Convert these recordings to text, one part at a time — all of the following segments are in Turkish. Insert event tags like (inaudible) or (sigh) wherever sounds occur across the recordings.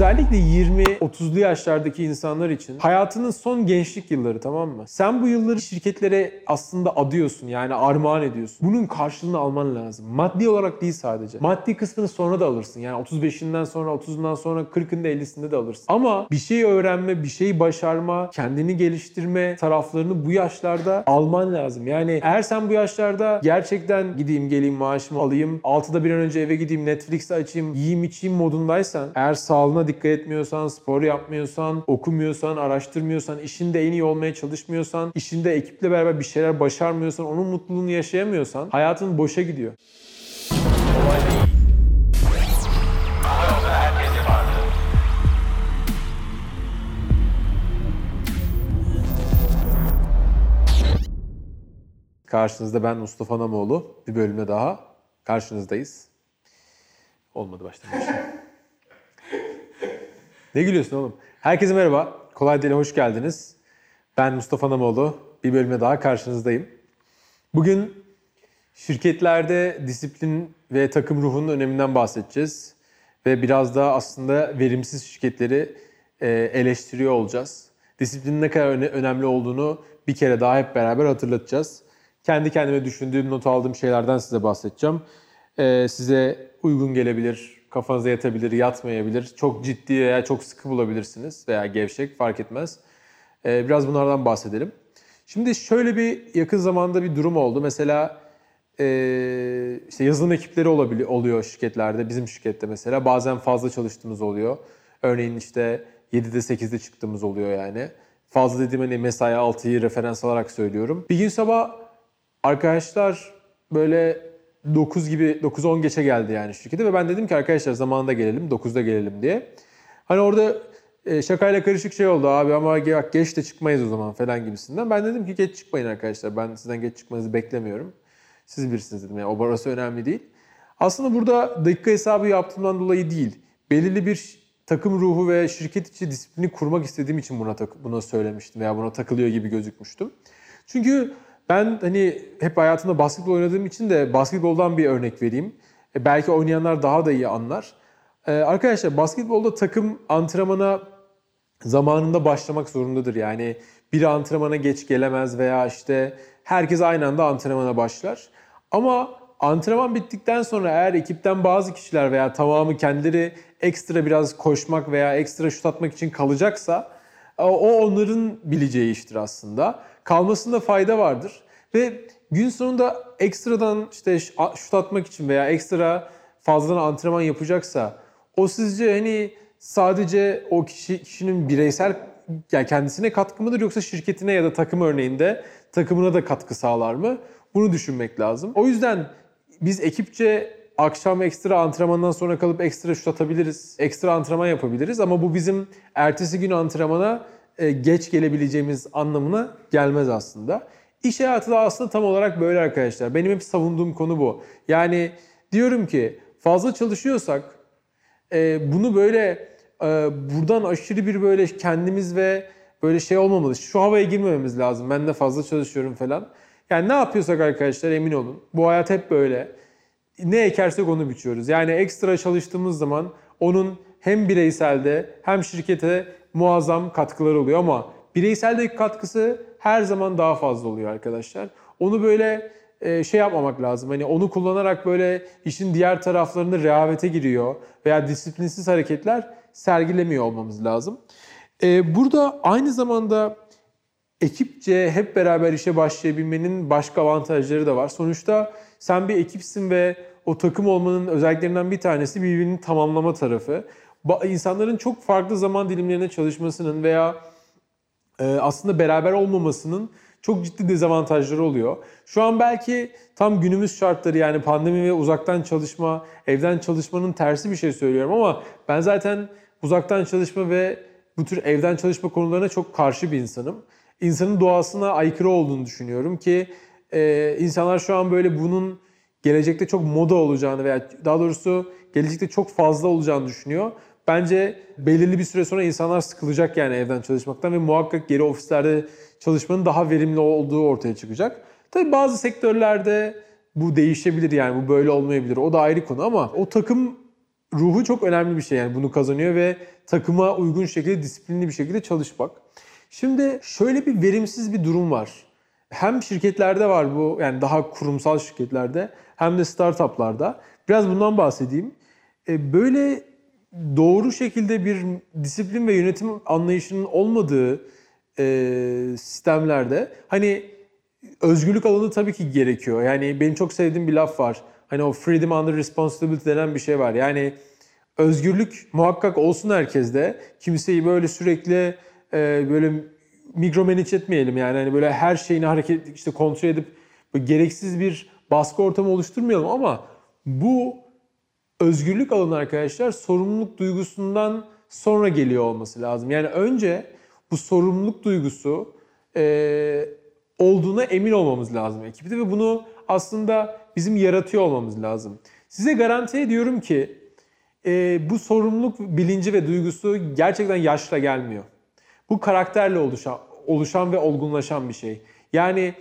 Özellikle 20-30'lu yaşlardaki insanlar için hayatının son gençlik yılları tamam mı? Sen bu yılları şirketlere aslında adıyorsun yani armağan ediyorsun. Bunun karşılığını alman lazım. Maddi olarak değil sadece. Maddi kısmını sonra da alırsın. Yani 35'inden sonra, 30'undan sonra, 40'ında 50'sinde de alırsın. Ama bir şey öğrenme, bir şeyi başarma, kendini geliştirme taraflarını bu yaşlarda alman lazım. Yani eğer sen bu yaşlarda gerçekten gideyim geleyim maaşımı alayım, 6'da bir an önce eve gideyim Netflix açayım, yiyeyim içeyim modundaysan, eğer sağlığına dikkat etmiyorsan, spor yapmıyorsan, okumuyorsan, araştırmıyorsan, işinde en iyi olmaya çalışmıyorsan, işinde ekiple beraber bir şeyler başarmıyorsan, onun mutluluğunu yaşayamıyorsan hayatın boşa gidiyor. Karşınızda ben Mustafa Namoğlu. Bir bölümde daha karşınızdayız. Olmadı baştan. Ne gülüyorsun oğlum? Herkese merhaba. Kolay Dile hoş geldiniz. Ben Mustafa Namoğlu. Bir bölümde daha karşınızdayım. Bugün şirketlerde disiplin ve takım ruhunun öneminden bahsedeceğiz. Ve biraz daha aslında verimsiz şirketleri e, eleştiriyor olacağız. Disiplinin ne kadar öne- önemli olduğunu bir kere daha hep beraber hatırlatacağız. Kendi kendime düşündüğüm, not aldığım şeylerden size bahsedeceğim. Ee, size uygun gelebilir, kafanıza yatabilir, yatmayabilir. Çok ciddi veya çok sıkı bulabilirsiniz veya gevşek fark etmez. Ee, biraz bunlardan bahsedelim. Şimdi şöyle bir yakın zamanda bir durum oldu. Mesela ee, işte yazılım ekipleri olabiliyor, oluyor şirketlerde. Bizim şirkette mesela bazen fazla çalıştığımız oluyor. Örneğin işte 7'de 8'de çıktığımız oluyor yani. Fazla dediğim hani mesai 6'yı referans alarak söylüyorum. Bir gün sabah arkadaşlar böyle 9 gibi 9-10 geçe geldi yani şirkete ve ben dedim ki arkadaşlar zamanında gelelim 9'da gelelim diye. Hani orada e, şakayla karışık şey oldu abi ama geç de çıkmayız o zaman falan gibisinden. Ben dedim ki geç çıkmayın arkadaşlar ben sizden geç çıkmanızı beklemiyorum. Siz bilirsiniz dedim yani o burası önemli değil. Aslında burada dakika hesabı yaptığımdan dolayı değil. Belirli bir takım ruhu ve şirket içi disiplini kurmak istediğim için buna buna söylemiştim veya buna takılıyor gibi gözükmüştüm. Çünkü ben hani hep hayatımda basketbol oynadığım için de basketboldan bir örnek vereyim. E, belki oynayanlar daha da iyi anlar. E, arkadaşlar basketbolda takım antrenmana zamanında başlamak zorundadır. Yani biri antrenmana geç gelemez veya işte herkes aynı anda antrenmana başlar. Ama antrenman bittikten sonra eğer ekipten bazı kişiler veya tamamı kendileri ekstra biraz koşmak veya ekstra şut atmak için kalacaksa o onların bileceği iştir aslında. Kalmasında fayda vardır. Ve gün sonunda ekstradan işte şut atmak için veya ekstra fazladan antrenman yapacaksa o sizce hani sadece o kişi kişinin bireysel yani kendisine katkı mıdır yoksa şirketine ya da takım örneğinde takımına da katkı sağlar mı? Bunu düşünmek lazım. O yüzden biz ekipçe akşam ekstra antrenmandan sonra kalıp ekstra şut atabiliriz. Ekstra antrenman yapabiliriz ama bu bizim ertesi gün antrenmana geç gelebileceğimiz anlamına gelmez aslında. İş hayatı da aslında tam olarak böyle arkadaşlar. Benim hep savunduğum konu bu. Yani diyorum ki fazla çalışıyorsak e, bunu böyle e, buradan aşırı bir böyle kendimiz ve böyle şey olmamalı. Şu havaya girmememiz lazım. Ben de fazla çalışıyorum falan. Yani ne yapıyorsak arkadaşlar emin olun. Bu hayat hep böyle. Ne ekersek onu biçiyoruz. Yani ekstra çalıştığımız zaman onun hem bireyselde hem şirkete muazzam katkıları oluyor ama bireyseldeki katkısı her zaman daha fazla oluyor arkadaşlar. Onu böyle e, şey yapmamak lazım. Hani onu kullanarak böyle işin diğer taraflarında rehavete giriyor veya disiplinsiz hareketler sergilemiyor olmamız lazım. E, burada aynı zamanda ekipçe hep beraber işe başlayabilmenin başka avantajları da var. Sonuçta sen bir ekipsin ve o takım olmanın özelliklerinden bir tanesi birbirini tamamlama tarafı. İnsanların çok farklı zaman dilimlerinde çalışmasının veya e, aslında beraber olmamasının çok ciddi dezavantajları oluyor. Şu an belki tam günümüz şartları yani pandemi ve uzaktan çalışma, evden çalışmanın tersi bir şey söylüyorum ama ben zaten uzaktan çalışma ve bu tür evden çalışma konularına çok karşı bir insanım. İnsanın doğasına aykırı olduğunu düşünüyorum ki e, insanlar şu an böyle bunun gelecekte çok moda olacağını veya daha doğrusu gelecekte çok fazla olacağını düşünüyor. Bence belirli bir süre sonra insanlar sıkılacak yani evden çalışmaktan ve muhakkak geri ofislerde çalışmanın daha verimli olduğu ortaya çıkacak. Tabii bazı sektörlerde bu değişebilir yani bu böyle olmayabilir. O da ayrı konu ama o takım ruhu çok önemli bir şey yani bunu kazanıyor ve takıma uygun şekilde disiplinli bir şekilde çalışmak. Şimdi şöyle bir verimsiz bir durum var. Hem şirketlerde var bu yani daha kurumsal şirketlerde hem de startuplarda. Biraz bundan bahsedeyim. E, böyle doğru şekilde bir disiplin ve yönetim anlayışının olmadığı e, sistemlerde hani özgürlük alanı tabii ki gerekiyor. Yani benim çok sevdiğim bir laf var. Hani o freedom under responsibility denen bir şey var. Yani özgürlük muhakkak olsun herkeste. Kimseyi böyle sürekli e, böyle mikromanage etmeyelim yani. Hani böyle her şeyini hareket işte kontrol edip gereksiz bir baskı ortamı oluşturmayalım ama bu özgürlük alanı arkadaşlar sorumluluk duygusundan sonra geliyor olması lazım. Yani önce bu sorumluluk duygusu e, olduğuna emin olmamız lazım ekipte ve bunu aslında bizim yaratıyor olmamız lazım. Size garanti ediyorum ki e, bu sorumluluk bilinci ve duygusu gerçekten yaşla gelmiyor. Bu karakterle oluşan, oluşan ve olgunlaşan bir şey. Yani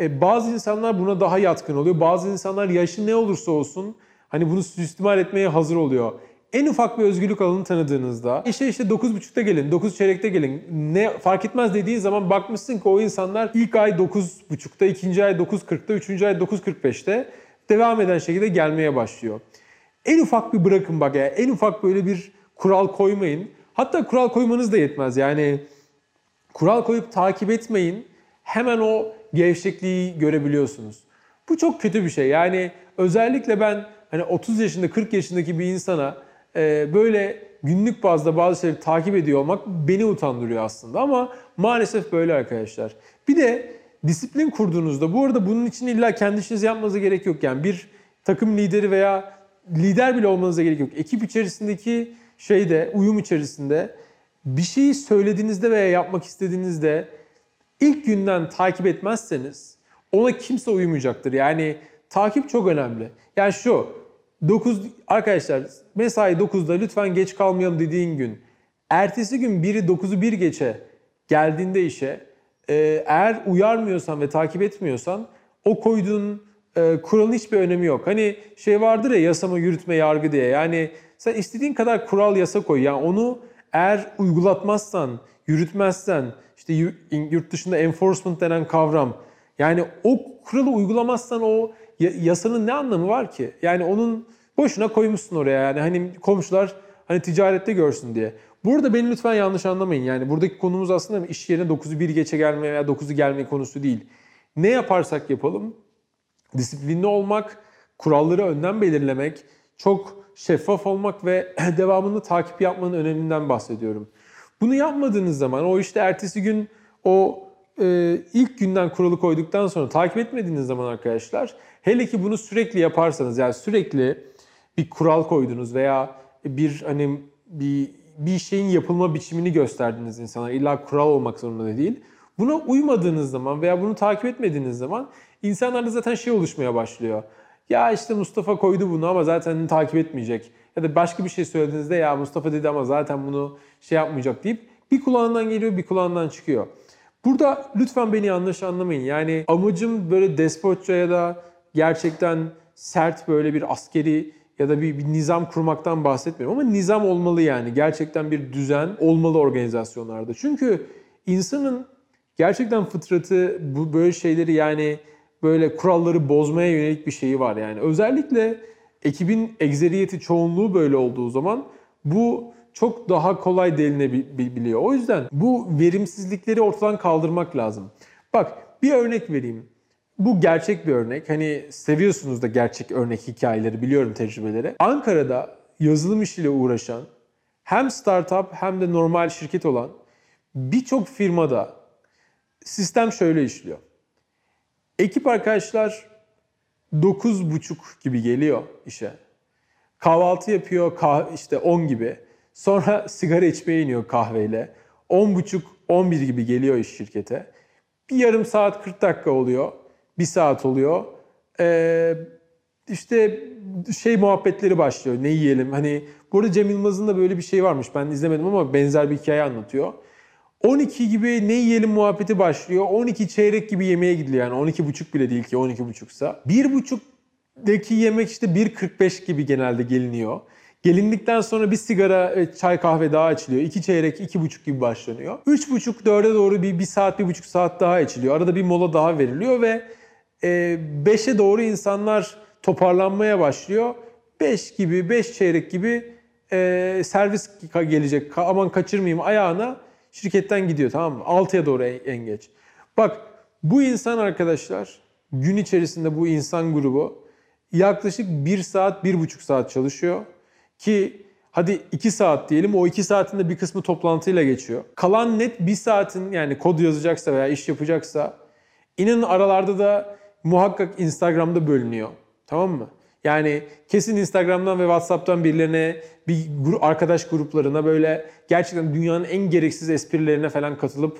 e, bazı insanlar buna daha yatkın oluyor. Bazı insanlar yaşı ne olursa olsun hani bunu suistimal etmeye hazır oluyor. En ufak bir özgürlük alanı tanıdığınızda işte işte 9.30'da gelin, 9 çeyrekte gelin ne fark etmez dediğin zaman bakmışsın ki o insanlar ilk ay 9.30'da, ikinci ay 9.40'da, üçüncü ay 9.45'te devam eden şekilde gelmeye başlıyor. En ufak bir bırakın bak ya, en ufak böyle bir kural koymayın. Hatta kural koymanız da yetmez yani kural koyup takip etmeyin. Hemen o gevşekliği görebiliyorsunuz. Bu çok kötü bir şey. Yani özellikle ben hani 30 yaşında 40 yaşındaki bir insana e, böyle günlük bazda bazı şeyleri takip ediyor olmak beni utandırıyor aslında ama maalesef böyle arkadaşlar. Bir de disiplin kurduğunuzda bu arada bunun için illa kendi işinizi yapmanıza gerek yok. Yani bir takım lideri veya lider bile olmanıza gerek yok. Ekip içerisindeki şeyde, uyum içerisinde bir şeyi söylediğinizde veya yapmak istediğinizde ilk günden takip etmezseniz ona kimse uyumayacaktır. Yani takip çok önemli. Yani şu 9 arkadaşlar mesai 9'da lütfen geç kalmayalım dediğin gün ertesi gün biri 9'u 1 geçe geldiğinde işe e, eğer uyarmıyorsan ve takip etmiyorsan o koyduğun e, kuralın hiçbir önemi yok. Hani şey vardır ya yasama, yürütme, yargı diye. Yani sen istediğin kadar kural yasa koy. Yani onu eğer uygulatmazsan, yürütmezsen, işte yurt dışında enforcement denen kavram. Yani o kuralı uygulamazsan o yasanın ne anlamı var ki? Yani onun boşuna koymuşsun oraya yani hani komşular hani ticarette görsün diye. Burada beni lütfen yanlış anlamayın. Yani buradaki konumuz aslında iş yerine 9'u 1 geçe gelme veya 9'u gelme konusu değil. Ne yaparsak yapalım disiplinli olmak, kuralları önden belirlemek, çok şeffaf olmak ve (clears throat) devamını takip yapmanın öneminden bahsediyorum. Bunu yapmadığınız zaman o işte ertesi gün o e, ilk günden kuralı koyduktan sonra takip etmediğiniz zaman arkadaşlar hele ki bunu sürekli yaparsanız yani sürekli bir kural koydunuz veya bir hani bir bir şeyin yapılma biçimini gösterdiniz insana. İlla kural olmak zorunda değil. Buna uymadığınız zaman veya bunu takip etmediğiniz zaman insanlarda zaten şey oluşmaya başlıyor. Ya işte Mustafa koydu bunu ama zaten takip etmeyecek. Ya da başka bir şey söylediğinizde ya Mustafa dedi ama zaten bunu şey yapmayacak deyip bir kulağından geliyor bir kulağından çıkıyor. Burada lütfen beni yanlış anlamayın. Yani amacım böyle despotça ya da gerçekten sert böyle bir askeri ya da bir, bir nizam kurmaktan bahsetmiyorum ama nizam olmalı yani. Gerçekten bir düzen olmalı organizasyonlarda. Çünkü insanın gerçekten fıtratı bu böyle şeyleri yani böyle kuralları bozmaya yönelik bir şeyi var yani. Özellikle ekibin egzeriyeti çoğunluğu böyle olduğu zaman bu çok daha kolay delinebiliyor. O yüzden bu verimsizlikleri ortadan kaldırmak lazım. Bak bir örnek vereyim. Bu gerçek bir örnek. Hani seviyorsunuz da gerçek örnek hikayeleri biliyorum tecrübeleri. Ankara'da yazılım işiyle uğraşan hem startup hem de normal şirket olan birçok firmada sistem şöyle işliyor. Ekip arkadaşlar 9.30 gibi geliyor işe. Kahvaltı yapıyor işte 10 gibi. Sonra sigara içmeye iniyor kahveyle. 10.30 11 gibi geliyor iş şirkete. Bir yarım saat 40 dakika oluyor. Bir saat oluyor. Ee, işte şey muhabbetleri başlıyor. Ne yiyelim? Hani burada Cem Yılmaz'ın da böyle bir şey varmış. Ben izlemedim ama benzer bir hikaye anlatıyor. 12 gibi ne yiyelim muhabbeti başlıyor. 12 çeyrek gibi yemeğe gidiliyor yani 12 buçuk bile değil ki 12 buçuksa. 1 buçuktaki yemek işte 1.45 gibi genelde geliniyor. Gelindikten sonra bir sigara, çay, kahve daha içiliyor. İki çeyrek, iki buçuk gibi başlanıyor. Üç buçuk, dörde doğru bir, bir saat, bir buçuk saat daha içiliyor. Arada bir mola daha veriliyor ve e, beşe doğru insanlar toparlanmaya başlıyor. Beş gibi, beş çeyrek gibi e, servis gelecek. Aman kaçırmayayım ayağına şirketten gidiyor tamam mı? Altıya doğru en, en geç. Bak bu insan arkadaşlar gün içerisinde bu insan grubu yaklaşık bir saat, bir buçuk saat çalışıyor. Ki hadi 2 saat diyelim o 2 saatin de bir kısmı toplantıyla geçiyor. Kalan net 1 saatin yani kod yazacaksa veya iş yapacaksa inanın aralarda da muhakkak Instagram'da bölünüyor. Tamam mı? Yani kesin Instagram'dan ve WhatsApp'tan birilerine, bir arkadaş gruplarına böyle gerçekten dünyanın en gereksiz esprilerine falan katılıp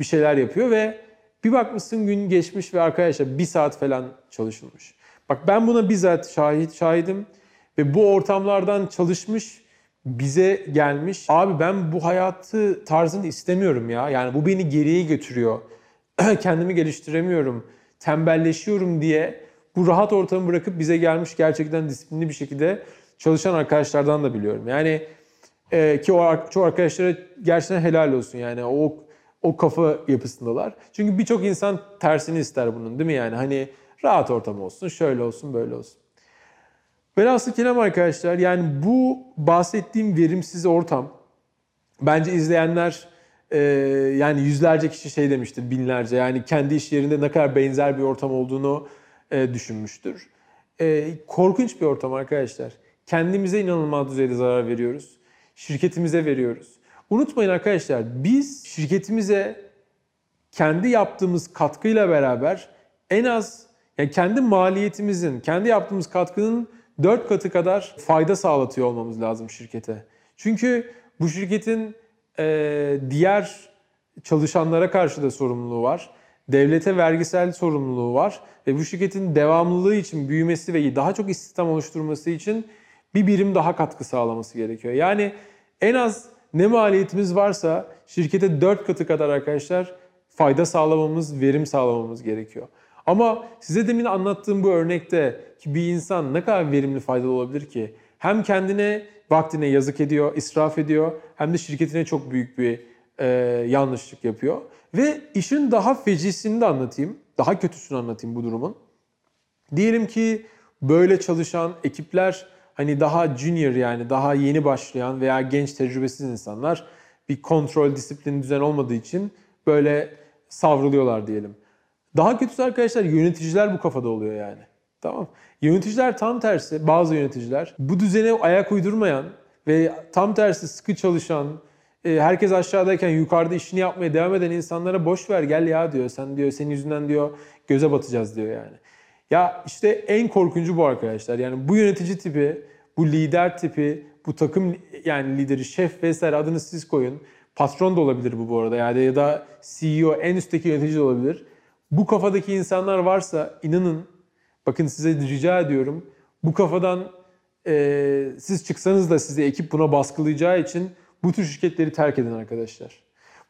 bir şeyler yapıyor ve bir bakmışsın gün geçmiş ve arkadaşlar bir saat falan çalışılmış. Bak ben buna bizzat şahit şahidim. Ve bu ortamlardan çalışmış, bize gelmiş. Abi ben bu hayatı tarzını istemiyorum ya. Yani bu beni geriye götürüyor. (clears throat) Kendimi geliştiremiyorum, tembelleşiyorum diye bu rahat ortamı bırakıp bize gelmiş gerçekten disiplinli bir şekilde çalışan arkadaşlardan da biliyorum. Yani e, ki o çoğu arkadaşlara gerçekten helal olsun yani o o kafa yapısındalar. Çünkü birçok insan tersini ister bunun değil mi yani? Hani rahat ortam olsun, şöyle olsun, böyle olsun. Velhasıl kelam arkadaşlar yani bu bahsettiğim verimsiz ortam bence izleyenler e, yani yüzlerce kişi şey demiştir binlerce yani kendi iş yerinde ne kadar benzer bir ortam olduğunu e, düşünmüştür. E, korkunç bir ortam arkadaşlar. Kendimize inanılmaz düzeyde zarar veriyoruz. Şirketimize veriyoruz. Unutmayın arkadaşlar biz şirketimize kendi yaptığımız katkıyla beraber en az yani kendi maliyetimizin, kendi yaptığımız katkının 4 katı kadar fayda sağlatıyor olmamız lazım şirkete. Çünkü bu şirketin e, diğer çalışanlara karşı da sorumluluğu var. Devlete vergisel sorumluluğu var ve bu şirketin devamlılığı için büyümesi ve daha çok istihdam oluşturması için bir birim daha katkı sağlaması gerekiyor. Yani en az ne maliyetimiz varsa şirkete 4 katı kadar arkadaşlar fayda sağlamamız, verim sağlamamız gerekiyor. Ama size demin anlattığım bu örnekte ki bir insan ne kadar verimli faydalı olabilir ki? Hem kendine vaktine yazık ediyor, israf ediyor hem de şirketine çok büyük bir e, yanlışlık yapıyor. Ve işin daha fecisini de anlatayım, daha kötüsünü anlatayım bu durumun. Diyelim ki böyle çalışan ekipler hani daha junior yani daha yeni başlayan veya genç tecrübesiz insanlar bir kontrol, disiplin, düzen olmadığı için böyle savruluyorlar diyelim. Daha kötüsü arkadaşlar yöneticiler bu kafada oluyor yani. Tamam. Yöneticiler tam tersi, bazı yöneticiler bu düzene ayak uydurmayan ve tam tersi sıkı çalışan, e, herkes aşağıdayken yukarıda işini yapmaya devam eden insanlara boş ver gel ya diyor. Sen diyor senin yüzünden diyor göze batacağız diyor yani. Ya işte en korkuncu bu arkadaşlar. Yani bu yönetici tipi, bu lider tipi, bu takım yani lideri, şef vesaire adını siz koyun. Patron da olabilir bu bu arada yani ya da CEO en üstteki yönetici de olabilir. Bu kafadaki insanlar varsa inanın bakın size rica ediyorum bu kafadan e, siz çıksanız da sizi ekip buna baskılayacağı için bu tür şirketleri terk edin arkadaşlar.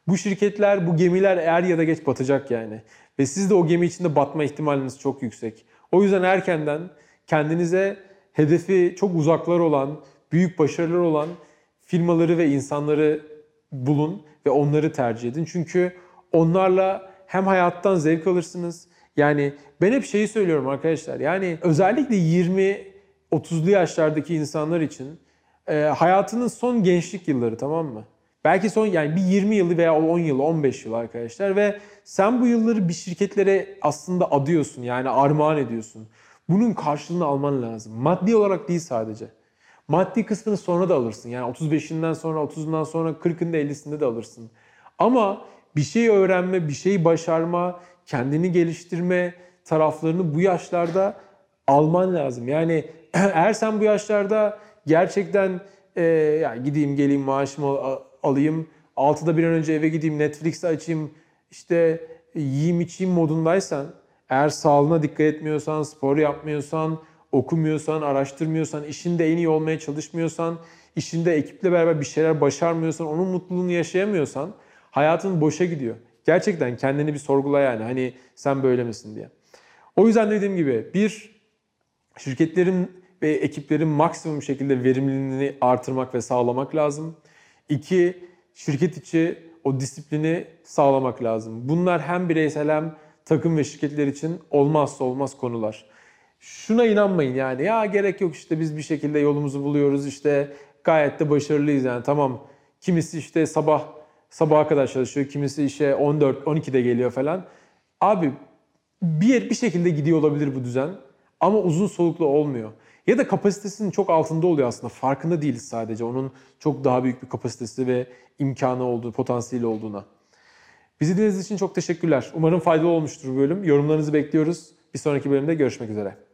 Bu şirketler, bu gemiler er ya da geç batacak yani. Ve siz de o gemi içinde batma ihtimaliniz çok yüksek. O yüzden erkenden kendinize hedefi çok uzaklar olan, büyük başarılar olan firmaları ve insanları bulun ve onları tercih edin. Çünkü onlarla hem hayattan zevk alırsınız. Yani ben hep şeyi söylüyorum arkadaşlar. Yani özellikle 20 30'lu yaşlardaki insanlar için e, hayatının son gençlik yılları tamam mı? Belki son yani bir 20 yılı veya 10 yıl, 15 yıl arkadaşlar ve sen bu yılları bir şirketlere aslında adıyorsun yani armağan ediyorsun. Bunun karşılığını alman lazım. Maddi olarak değil sadece. Maddi kısmını sonra da alırsın. Yani 35'inden sonra, 30'undan sonra, 40'ında 50'sinde de alırsın. Ama bir şey öğrenme, bir şey başarma, kendini geliştirme taraflarını bu yaşlarda alman lazım. Yani (clears throat) eğer sen bu yaşlarda gerçekten e, yani gideyim geleyim maaşımı alayım, 6'da bir an önce eve gideyim Netflix açayım, işte yiyeyim içeyim modundaysan, eğer sağlığına dikkat etmiyorsan, spor yapmıyorsan, okumuyorsan, araştırmıyorsan, işinde en iyi olmaya çalışmıyorsan, işinde ekiple beraber bir şeyler başarmıyorsan, onun mutluluğunu yaşayamıyorsan hayatın boşa gidiyor. Gerçekten kendini bir sorgula yani hani sen böyle misin diye. O yüzden dediğim gibi bir şirketlerin ve ekiplerin maksimum şekilde verimliliğini artırmak ve sağlamak lazım. İki, şirket içi o disiplini sağlamak lazım. Bunlar hem bireysel hem takım ve şirketler için olmazsa olmaz konular. Şuna inanmayın yani ya gerek yok işte biz bir şekilde yolumuzu buluyoruz işte gayet de başarılıyız yani tamam. Kimisi işte sabah sabaha kadar çalışıyor, kimisi işe 14 12'de geliyor falan. Abi bir bir şekilde gidiyor olabilir bu düzen ama uzun soluklu olmuyor. Ya da kapasitesinin çok altında oluyor aslında. Farkında değiliz sadece. Onun çok daha büyük bir kapasitesi ve imkanı olduğu, potansiyeli olduğuna. Bizi dinlediğiniz için çok teşekkürler. Umarım faydalı olmuştur bu bölüm. Yorumlarınızı bekliyoruz. Bir sonraki bölümde görüşmek üzere.